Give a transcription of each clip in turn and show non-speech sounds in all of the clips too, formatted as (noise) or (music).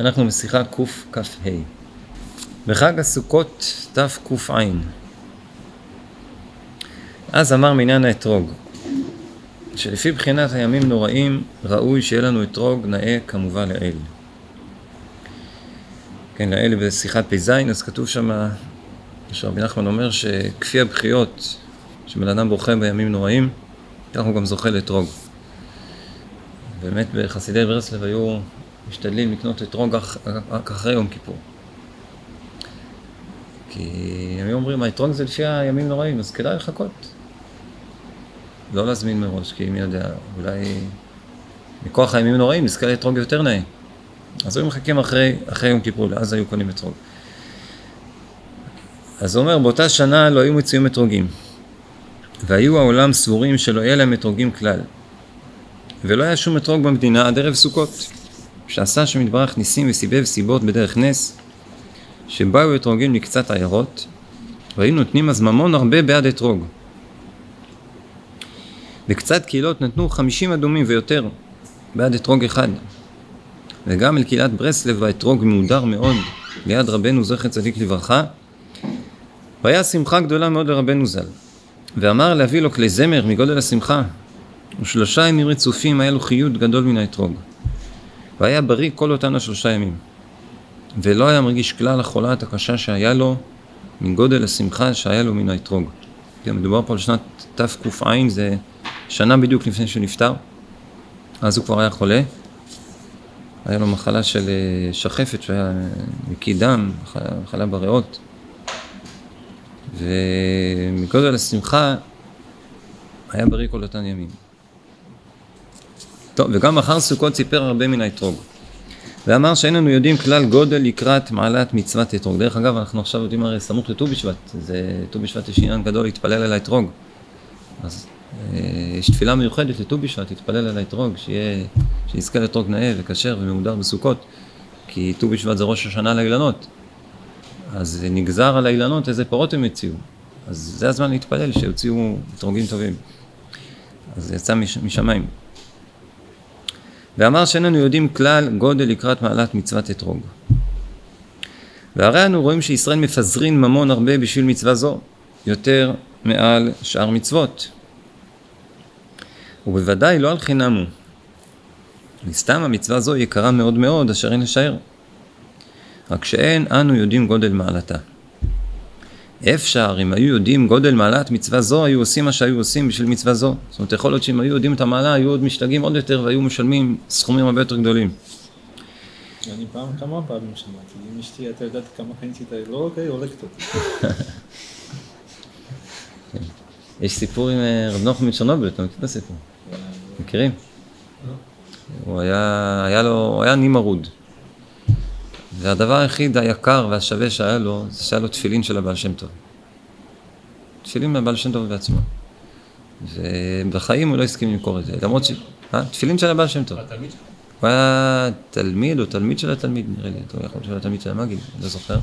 אנחנו בשיחה קכ"ה. בחג הסוכות תק"ע. אז אמר מניין האתרוג, שלפי בחינת הימים נוראים, ראוי שיהיה לנו אתרוג נאה כמובן לאל. כן, לאל בשיחת פ"ז, אז כתוב שם, שרבי נחמן אומר שכפי הבכיות שבן אדם בוכה בימים נוראים, כך הוא גם זוכה לאתרוג. באמת בחסידי ברסלב היו משתדלים לקנות אתרוג רק אחרי יום כיפור. כי הם אומרים, האתרוג זה לפי הימים נוראים, אז כדאי לחכות. לא להזמין מראש, כי מי יודע, אולי מכוח הימים נוראים נזכה לאתרוג יותר נאה. אז היו מחכים אחרי, אחרי יום כיפור, אז היו קונים אתרוג. אז הוא אומר, באותה שנה לא היו מציעים אתרוגים. והיו העולם סבורים שלא יהיה להם אתרוגים כלל. ולא היה שום אתרוג במדינה עד ערב סוכות. שעשה השם יתברך ניסים וסיבב סיבות בדרך נס, שבאו אתרוגים מקצת עיירות, והיו נותנים אז ממון הרבה בעד אתרוג. וקצת קהילות נתנו חמישים אדומים ויותר בעד אתרוג אחד. וגם אל קהילת ברסלב האתרוג מהודר מאוד ליד רבנו זכר צדיק לברכה. והיה שמחה גדולה מאוד לרבנו ז"ל. ואמר להביא לו כלי זמר מגודל השמחה. ושלושה ימים רצופים היה לו חיות גדול מן האתרוג. והיה בריא כל אותן השלושה ימים. ולא היה מרגיש כלל החולת הקשה שהיה לו מגודל השמחה שהיה לו מן האתרוג. כן, מדובר פה על שנת תק"ע, זה שנה בדיוק לפני שהוא נפטר. אז הוא כבר היה חולה. היה לו מחלה של אה, שחפת שהיה מקיא דם, מחלה בריאות. ומגודל השמחה היה בריא כל אותן ימים. טוב, וגם אחר סוכות סיפר הרבה מן האתרוג. ואמר שאין לנו יודעים כלל גודל לקראת מעלת מצוות אתרוג. דרך אגב, אנחנו עכשיו יודעים הרי סמוך לט"ו בשבט. זה ט"ו בשבט יש עניין גדול להתפלל על האתרוג. אז אה, יש תפילה מיוחדת לט"ו בשבט, להתפלל על האתרוג, שיזכה לאתרוג נאה וכשר ומהודר בסוכות. כי ט"ו בשבט זה ראש השנה לאילנות. אז נגזר על האילנות איזה פירות הם הציעו. אז זה הזמן להתפלל שיוציאו אתרוגים טובים. אז זה יצא משמיים. ואמר שאין לנו יודעים כלל גודל לקראת מעלת מצוות אתרוג. והרי אנו רואים שישראל מפזרין ממון הרבה בשביל מצווה זו, יותר מעל שאר מצוות. ובוודאי לא על חינם הוא. מסתם המצווה זו יקרה מאוד מאוד, אשר אין לשער. רק שאין אנו יודעים גודל מעלתה. אפשר, אם היו יודעים גודל מעלת מצווה זו, היו עושים מה שהיו עושים בשביל מצווה זו. זאת אומרת, יכול להיות שאם היו יודעים את המעלה, היו עוד משתגעים עוד יותר והיו משלמים סכומים הרבה יותר גדולים. אני פעם, כמה פעמים שמעתי, אם אשתי, אתה יודעת כמה קניתי את. לא רק היא הולכת אותי. (laughs) יש סיפור עם אה, רב נוחם מצ'רנוביל, אתה מכיר את הסיפור? מכירים? הוא היה, היה לו, הוא היה נימרוד. והדבר היחיד היקר והשווה שהיה לו, זה שהיה לו תפילין של הבעל שם טוב. תפילין מהבעל שם טוב בעצמו. ובחיים הוא לא הסכים למכור את זה, למרות ש... אה? תפילין של הבעל שם טוב. הוא היה תלמיד או תלמיד של התלמיד, נראה לי, יכול להיות של התלמיד של המגיד, לא זוכר.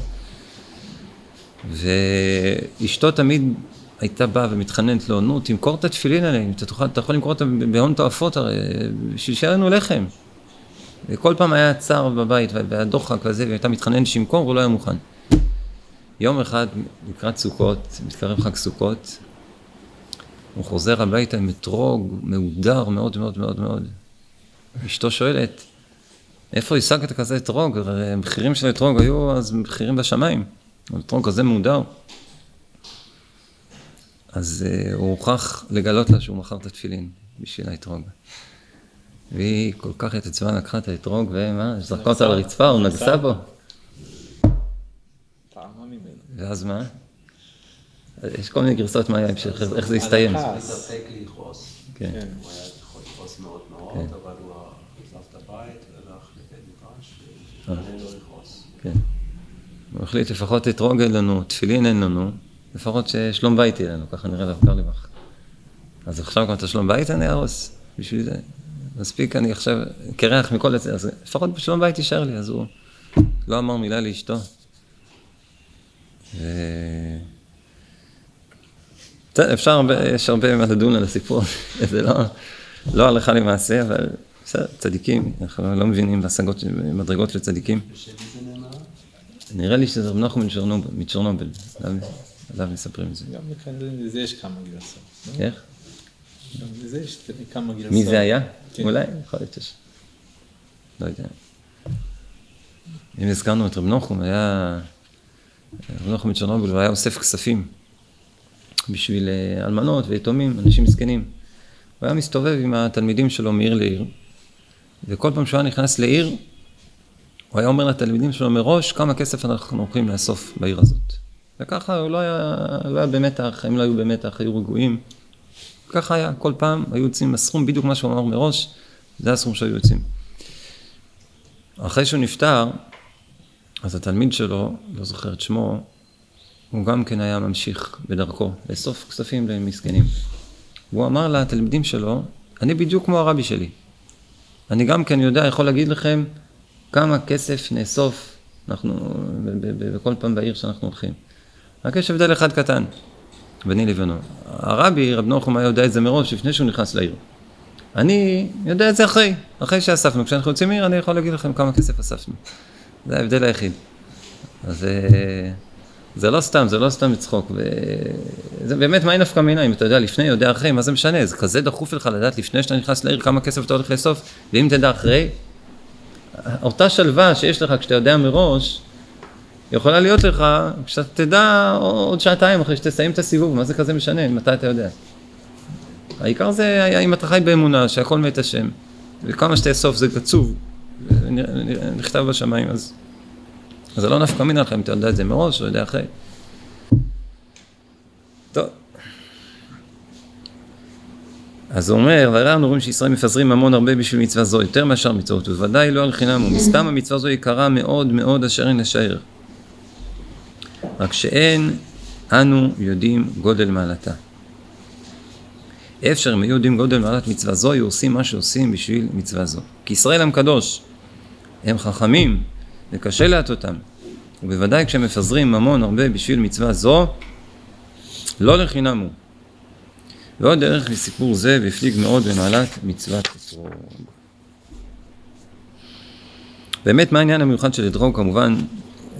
ואשתו תמיד הייתה באה ומתחננת לו, נו, תמכור את התפילין האלה, אתה, תוכל, אתה יכול למכור אותם בהון תועפות הרי, בשביל שיהיה לנו לחם. וכל פעם היה צער בבית, והיה דוחק וזה, והייתה מתחננת שימכור, והוא לא היה מוכן. יום אחד, לקראת סוכות, מתקרב חג סוכות, הוא חוזר הביתה עם אתרוג מהודר מאוד מאוד מאוד מאוד. אשתו שואלת, איפה השגת כזה אתרוג? הרי המחירים של אתרוג היו אז מחירים בשמיים. אתרוג כזה מהודר. אז uh, הוא הוכרח לגלות לה שהוא מכר את התפילין בשביל האתרוג. והיא כל כך התעצבה, לקחה את האתרוג, ומה, זרקה אותה על הרצפה, הוא נגסה בו. ואז מה? יש כל מיני גרסאות מה היה ההמשך, איך זה הסתיים. הוא התאפק לכעוס. כן. הוא היה יכול לכעוס מאוד מאוד, אבל הוא עזב את הבית והלך לבית מדרש, והתכונן לא לכעוס. כן. הוא החליט לפחות אתרוג אין לנו, תפילין אין לנו, לפחות ששלום בית יהיה לנו, ככה נראה לאבקר לבך. אז עכשיו גם את השלום בית אני אהרוס, בשביל זה. מספיק אני עכשיו קרח מכל זה, אז לפחות בשלום בית יישאר לי, אז הוא לא אמר מילה לאשתו. ו... אפשר הרבה, יש הרבה מה לדון על הסיפור, (laughs) זה לא, לא הלכה למעשה, אבל בסדר, צדיקים, אנחנו לא מבינים בהשגות, מדרגות של צדיקים. נראה לי שזה רב נחום מצ'רנובל, עליו- מספרים את זה. גם לזה יש כמה גרסות. לא? איך? גם לזה יש כמה גרסות. מי זה היה? כן. אולי, יכול להיות שיש. לא יודע. אם הזכרנו את רב נחום, היה... רב נחום מצ'רנובל, הוא היה אוסף כספים בשביל אה, אלמנות ויתומים, אנשים מסכנים. הוא היה מסתובב עם התלמידים שלו מעיר לעיר, וכל פעם שהוא היה נכנס לעיר, הוא היה אומר לתלמידים שלו מראש כמה כסף אנחנו הולכים לאסוף בעיר הזאת. וככה הוא לא היה, לא היה במתח, הם לא היו במתח, היו רגועים. ככה היה, כל פעם היו יוצאים הסכום, בדיוק מה שהוא אמר מראש, זה הסכום שהיו יוצאים. אחרי שהוא נפטר, אז התלמיד שלו, לא זוכר את שמו, הוא גם כן היה ממשיך בדרכו, לאסוף כספים למסכנים. והוא אמר לתלמידים שלו, אני בדיוק כמו הרבי שלי. אני גם כן יודע, יכול להגיד לכם כמה כסף נאסוף, אנחנו, בכל פעם בעיר שאנחנו הולכים. רק יש הבדל אחד קטן, ביני לבינו. הרבי, רב נחום היה יודע את זה מראש, לפני שהוא נכנס לעיר. אני יודע את זה אחרי, אחרי שאספנו. כשאנחנו יוצאים מעיר, אני יכול להגיד לכם כמה כסף אספנו. זה ההבדל היחיד. אז אה, זה לא סתם, זה לא סתם לצחוק. זה באמת, מהי נפקא מינה, אם אתה יודע לפני, יודע אחרי, מה זה משנה? זה כזה דחוף לך לדעת לפני שאתה נכנס לעיר כמה כסף אתה הולך לאסוף, ואם תדע אחרי, אותה שלווה שיש לך כשאתה יודע מראש, יכולה להיות לך כשאתה תדע עוד שעתיים אחרי שתסיים את הסיבוב, מה זה כזה משנה, מתי אתה יודע. העיקר זה אם אתה חי באמונה, שהכל מת השם, וכמה שתאסוף זה קצוב, נכתב בשמיים, אז, אז זה לא נפקא מינה לך אם אתה יודע את זה מראש או יודע אחרי. אז הוא אומר, והרי אנו רואים שישראל מפזרים ממון הרבה בשביל מצווה זו, יותר מאשר מצוות, ובוודאי לא על חינם, ומסתם המצווה זו יקרה מאוד מאוד אשר אין לשער. רק שאין אנו יודעים גודל מעלתה. אפשר אם היו יודעים גודל מעלת מצווה זו, היו עושים מה שעושים בשביל מצווה זו. כי ישראל עם קדוש, הם חכמים, וקשה להטותם. ובוודאי כשהם מפזרים ממון הרבה בשביל מצווה זו, לא לחינם הוא. ועוד דרך לסיפור זה, והפליג מאוד במעלת מצוות אתרוג. באמת, מה העניין המיוחד של אתרוג? כמובן,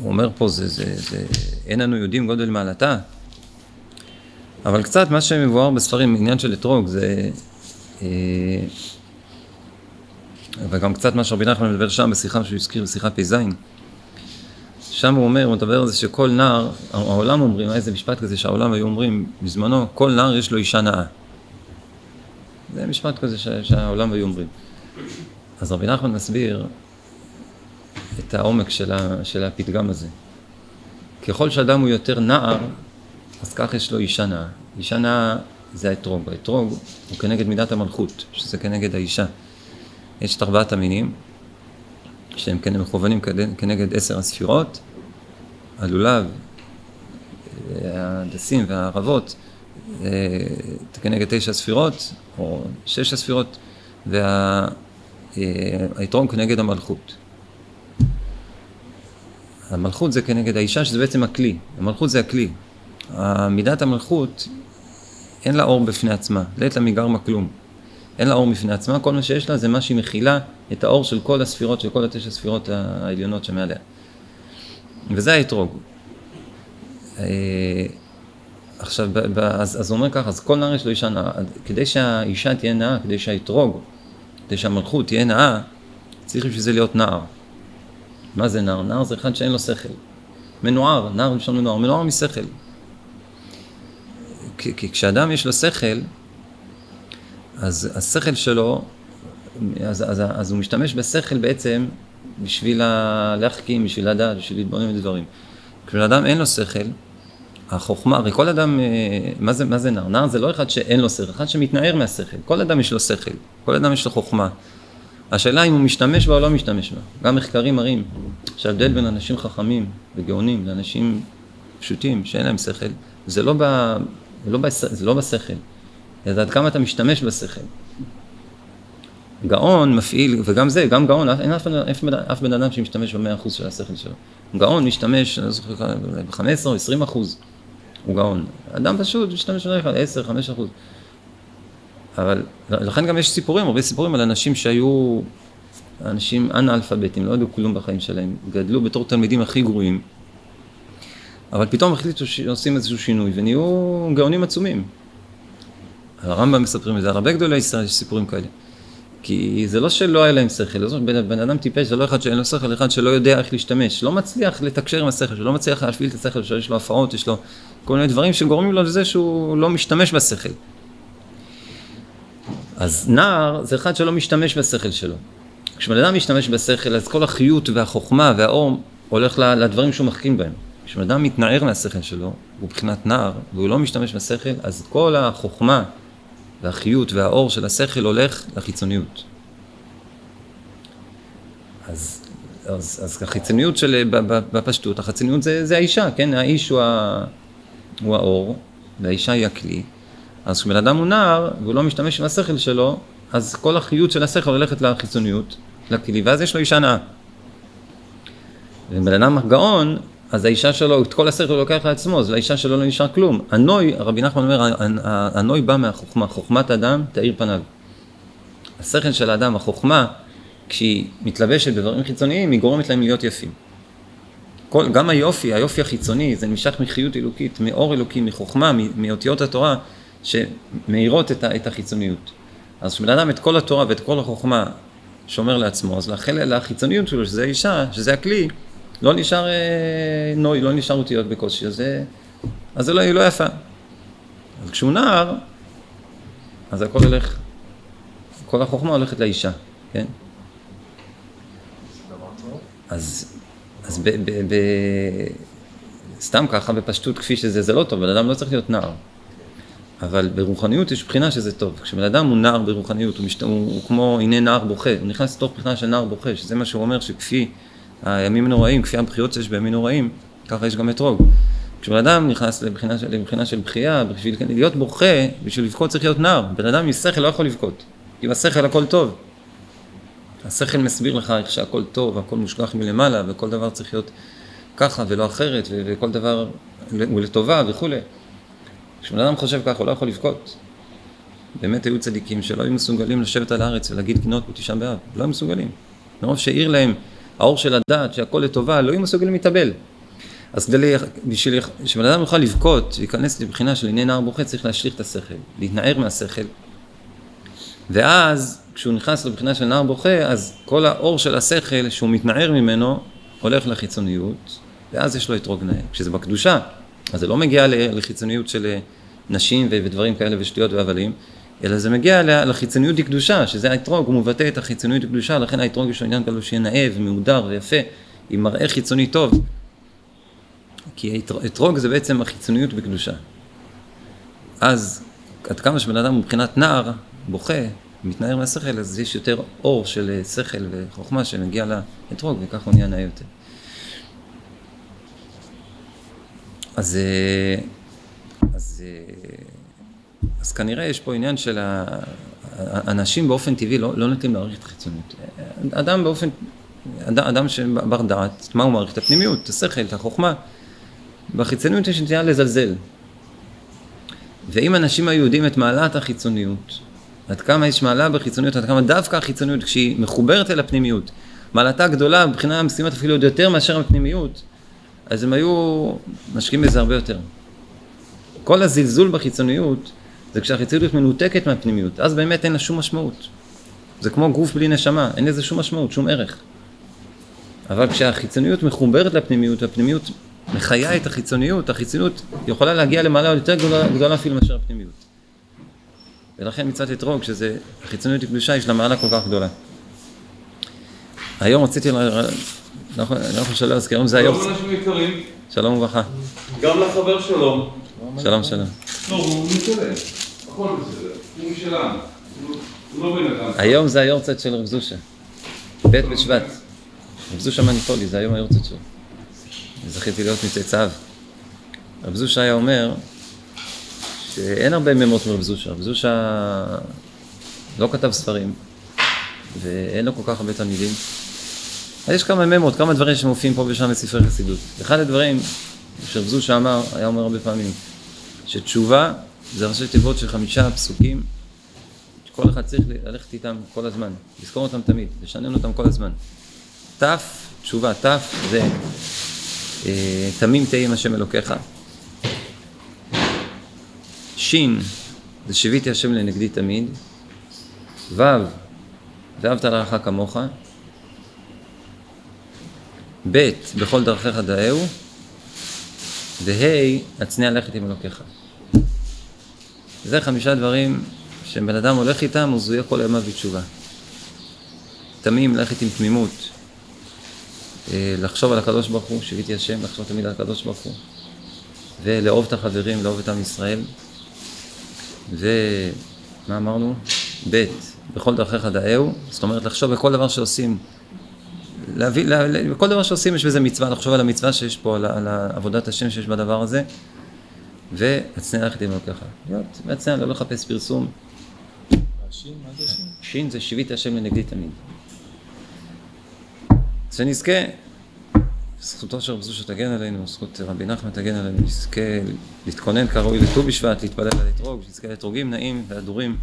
הוא אומר פה, זה, זה, זה, אין אנו יודעים גודל מעלתה, אבל קצת מה שמבואר בספרים, עניין של אתרוג, זה... אה, וגם קצת מה שרבי נחמן מדבר שם בשיחה שהוא הזכיר, בשיחה פ"ז. שם הוא אומר, הוא מדבר על זה שכל נער, העולם אומרים, איזה משפט כזה שהעולם היו אומרים בזמנו, כל נער יש לו אישה נאה. זה משפט כזה שהעולם היו אומרים. אז רבי נחמן מסביר את העומק של, ה, של הפתגם הזה. ככל שאדם הוא יותר נער, אז כך יש לו אישה נאה. אישה נאה זה האתרוג. האתרוג הוא כנגד מידת המלכות, שזה כנגד האישה. יש את ארבעת המינים, שהם כן מכוונים כנגד עשר הספירות, הלולב, ההדסים והערבות, כנגד תשע ספירות, או שש הספירות, והאתרוג כנגד המלכות. המלכות זה כנגד האישה, שזה בעצם הכלי. המלכות זה הכלי. מידת המלכות, אין לה אור בפני עצמה, לית לה מגרמה כלום. אין לה אור בפני עצמה, כל מה שיש לה זה מה שהיא מכילה את האור של כל הספירות, של כל התשע ספירות העליונות שמעליה. וזה האתרוג. עכשיו, אז, אז הוא אומר ככה, אז כל נער יש לו אישה נאה, כדי שהאישה תהיה נאה, כדי שהאתרוג, כדי שהמלכות תהיה נאה, צריך בשביל זה להיות נער. מה זה נער? נער זה אחד שאין לו שכל. מנוער, נער ראשון מנוער, מנוער משכל. כי כשאדם יש לו שכל, אז השכל שלו, אז, אז, אז הוא משתמש בשכל בעצם בשביל להחכים, בשביל לדעת, בשביל להתבונן בדברים. כשאדם אין לו שכל, החוכמה, הרי כל אדם, מה זה, מה זה נער? נער זה לא אחד שאין לו שכל, אחד שמתנער מהשכל. כל אדם יש לו שכל, כל אדם יש לו חוכמה. השאלה אם הוא משתמש בה או לא משתמש בה. גם מחקרים מראים שההבדל בין אנשים חכמים וגאונים לאנשים פשוטים שאין להם שכל, זה לא, ב, זה לא, ב, זה לא בשכל, זה עד כמה אתה משתמש בשכל. גאון מפעיל, וגם זה, גם גאון, אין אף, אף, אף בן אדם שמשתמש במאה אחוז של השכל שלו. גאון משתמש, אני לא זוכר, ב-15 או 20 אחוז הוא גאון. אדם פשוט משתמש בדרך כלל 10, 5 אחוז. אבל לכן גם יש סיפורים, הרבה סיפורים על אנשים שהיו אנשים אנאלפביתים, לא ידעו כלום בחיים שלהם, גדלו בתור תלמידים הכי גרועים, אבל פתאום החליטו שעושים איזשהו שינוי ונהיו גאונים עצומים. על הרמב"ם מספרים את זה, על הרבה גדולי ישראל יש סיפורים כאלה. כי זה לא שלא היה להם שכל, זה בן, בן אדם טיפש, זה לא אחד שאין לו שכל, אחד שלא יודע איך להשתמש, לא מצליח לתקשר עם השכל שלו, לא מצליח להפעיל את השכל שלו, יש לו הפרעות, יש לו כל מיני דברים שגורמים לו לזה שהוא לא משתמש בשכל. אז נער זה אחד שלא משתמש בשכל שלו. כשבן אדם משתמש בשכל, אז כל החיות והחוכמה והאור הולך לדברים שהוא מחכים בהם. כשבן אדם מתנער מהשכל שלו, הוא מבחינת נער, והוא לא משתמש בשכל, אז כל החוכמה והחיות והאור של השכל הולך לחיצוניות. אז, אז, אז החיצוניות של, בפשטות, החיצוניות זה, זה האישה, כן? האיש הוא, ה, הוא האור, והאישה היא הכלי. אז כשבן אדם הוא נער, והוא לא משתמש עם השכל שלו, אז כל החיות של השכל הולכת לחיצוניות, לכלי, ואז יש לו אישה נאה. ובן אדם גאון, אז האישה שלו, את כל השכל הוא לוקח לעצמו, אז לאישה שלו לא נשאר כלום. הנוי, רבי נחמן אומר, הנוי בא מהחוכמה, חוכמת אדם תאיר פניו. השכל של האדם, החוכמה, כשהיא מתלבשת בדברים חיצוניים, היא גורמת להם להיות יפים. כל, גם היופי, היופי החיצוני, זה נמשך מחיות אלוקית, מאור אלוקי, מחוכמה, מאותיות התורה, שמאירות את, את החיצוניות. אז כשבן אדם את כל התורה ואת כל החוכמה שומר לעצמו, אז לחיצוניות שלו, שזה האישה, שזה הכלי, לא נשאר אה, נוי, לא נשאר אותיות בקושי, אז זה לא, היא לא יפה. אז כשהוא נער, אז הכל הולך, כל החוכמה הולכת לאישה, כן? אז, אז ב, ב, ב, סתם ככה בפשטות כפי שזה, זה לא טוב, בן אדם לא צריך להיות נער. אבל ברוחניות יש בחינה שזה טוב. כשבן אדם הוא נער ברוחניות, הוא, משת... הוא, הוא כמו הנה נער בוכה, הוא נכנס לתוך בחינה של נער בוכה, שזה מה שהוא אומר שכפי הימים הנוראים, כפי הבחיות שיש בימים נוראים, ככה יש גם אתרוג. כשבן אדם נכנס לבחינה של, לבחינה של בחייה, בשביל להיות בוכה, בשביל לבכות צריך להיות נער. בן אדם עם שכל לא יכול לבכות. עם השכל הכל טוב. השכל מסביר לך איך שהכל טוב, הכל מושגח מלמעלה, וכל דבר צריך להיות ככה ולא אחרת, וכל דבר הוא לטובה וכולי. כשבן אדם חושב ככה, הוא לא יכול לבכות. באמת היו צדיקים שלא היו מסוגלים לשבת על הארץ ולהגיד קינות בתשעה באב, לא היו מסוגלים. מרוב שהעיר להם האור של הדעת, שהכל לטובה, לא היו מסוגלים להתאבל. אז כדי, בשביל שבן אדם יוכל לבכות, להיכנס לבחינה של עניין נער בוכה, צריך להשליך את השכל, להתנער מהשכל. ואז, כשהוא נכנס לבחינה של נער בוכה, אז כל האור של השכל, שהוא מתנער ממנו, הולך לחיצוניות, ואז יש לו אתרוג נאה. כשזה בקדושה, אז זה לא מגיע לחיצוניות של אה, נשים ודברים כאלה ושטויות והבלים, אלא זה מגיע לחיצוניות דקדושה, שזה האתרוג, הוא מבטא את החיצוניות דקדושה, לכן האתרוג יש לו עניין כזה שיהיה נאה ומהודר ויפה, עם מראה חיצוני טוב. כי אתרוג זה בעצם החיצוניות בקדושה. אז עד כמה שבן אדם מבחינת נער, בוכה, מתנער מהשכל, אז יש יותר אור של אה, שכל וחוכמה שמגיע לאתרוג, וכך הוא נהיה נאה יותר. אז, אה, אז, אה, אז כנראה יש פה עניין של האנשים באופן טבעי לא, לא נוטים להעריך את החיצוניות. אדם באופן, אדם, אדם שבר דעת, מה הוא מעריך? את הפנימיות, את השכל, את החוכמה. בחיצוניות יש נטייה לזלזל. ואם אנשים היו יודעים את מעלת החיצוניות, עד כמה יש מעלה בחיצוניות, עד כמה דווקא החיצוניות, כשהיא מחוברת אל הפנימיות, מעלתה גדולה מבחינה מסוימת אפילו עוד יותר מאשר הפנימיות, אז הם היו משקיעים בזה הרבה יותר. כל הזלזול בחיצוניות זה כשהחיצוניות מנותקת מהפנימיות, אז באמת אין לה שום משמעות. זה כמו גוף בלי נשמה, אין לזה שום משמעות, שום ערך. אבל כשהחיצוניות מחוברת לפנימיות, הפנימיות מחיה את החיצוניות, החיצוניות יכולה להגיע למעלה יותר גדולה, גדולה אפילו מאשר הפנימיות. ולכן מצד אתרוג, שזה החיצוניות הקדושה, יש לה מעלה כל כך גדולה. היום רציתי יכול שלא להזכיר, היום זה היום. שלום אנשים יקרים. שלום וברכה. גם לחבר שלום. שלום שלום. לא, הוא מתקדם. הכל בסדר. הוא משלנו. הוא לא בן אדם. היום זה היורצת של רב זושה. ב' בשבט. רב זושה מניפולי, זה היום היורצת שלו. זכיתי להיות מצאצאיו. רב זושה היה אומר שאין הרבה מימות מרב זושה. רב זושה לא כתב ספרים, ואין לו כל כך הרבה תלמידים. אז יש כמה ממות, כמה דברים שמופיעים פה ושם בספרי חסידות. אחד הדברים שרב זושה אמר, היה אומר הרבה פעמים, שתשובה זה ראשי תיבות של חמישה פסוקים כל אחד צריך ללכת איתם כל הזמן, לזכור אותם תמיד, לשנן אותם כל הזמן. ת', תשובה, ת' זה אה, תמים תהי עם השם אלוקיך. ש' זה שיוויתי השם לנגדי תמיד. ו' ואהבת לרעך כמוך. ב' בכל דרכיך דאהו. וה' הצנע לכת עם אלוקיך. זה חמישה דברים שבן אדם הולך איתם, הוא יהיה כל ימיו בתשובה. תמים, ללכת עם תמימות. אה, לחשוב על הקדוש ברוך הוא, שיוויתי השם, לחשוב תמיד על הקדוש ברוך הוא. ולאהוב את החברים, לאהוב את עם ישראל. ומה אמרנו? ב' בכל דרכיך דאהו, זאת אומרת לחשוב בכל דבר שעושים. להביא, לה, לה, בכל דבר שעושים יש בזה מצווה, לחשוב על המצווה שיש פה, על, על עבודת השם שיש בדבר הזה. והצנע ללכת עם אלוקיך. להיות מהצנע, לא לחפש פרסום. השין, מה זה שין? שין זה שיווית השם לנגדי תמיד. שנזכה, זכותו של רב זושה תגן עלינו, זכות רבי נחמן תגן עלינו, נזכה להתכונן כראוי לט"ו בשבט, להתפלל על אתרוג, שנזכה לאתרוגים נעים והדורים.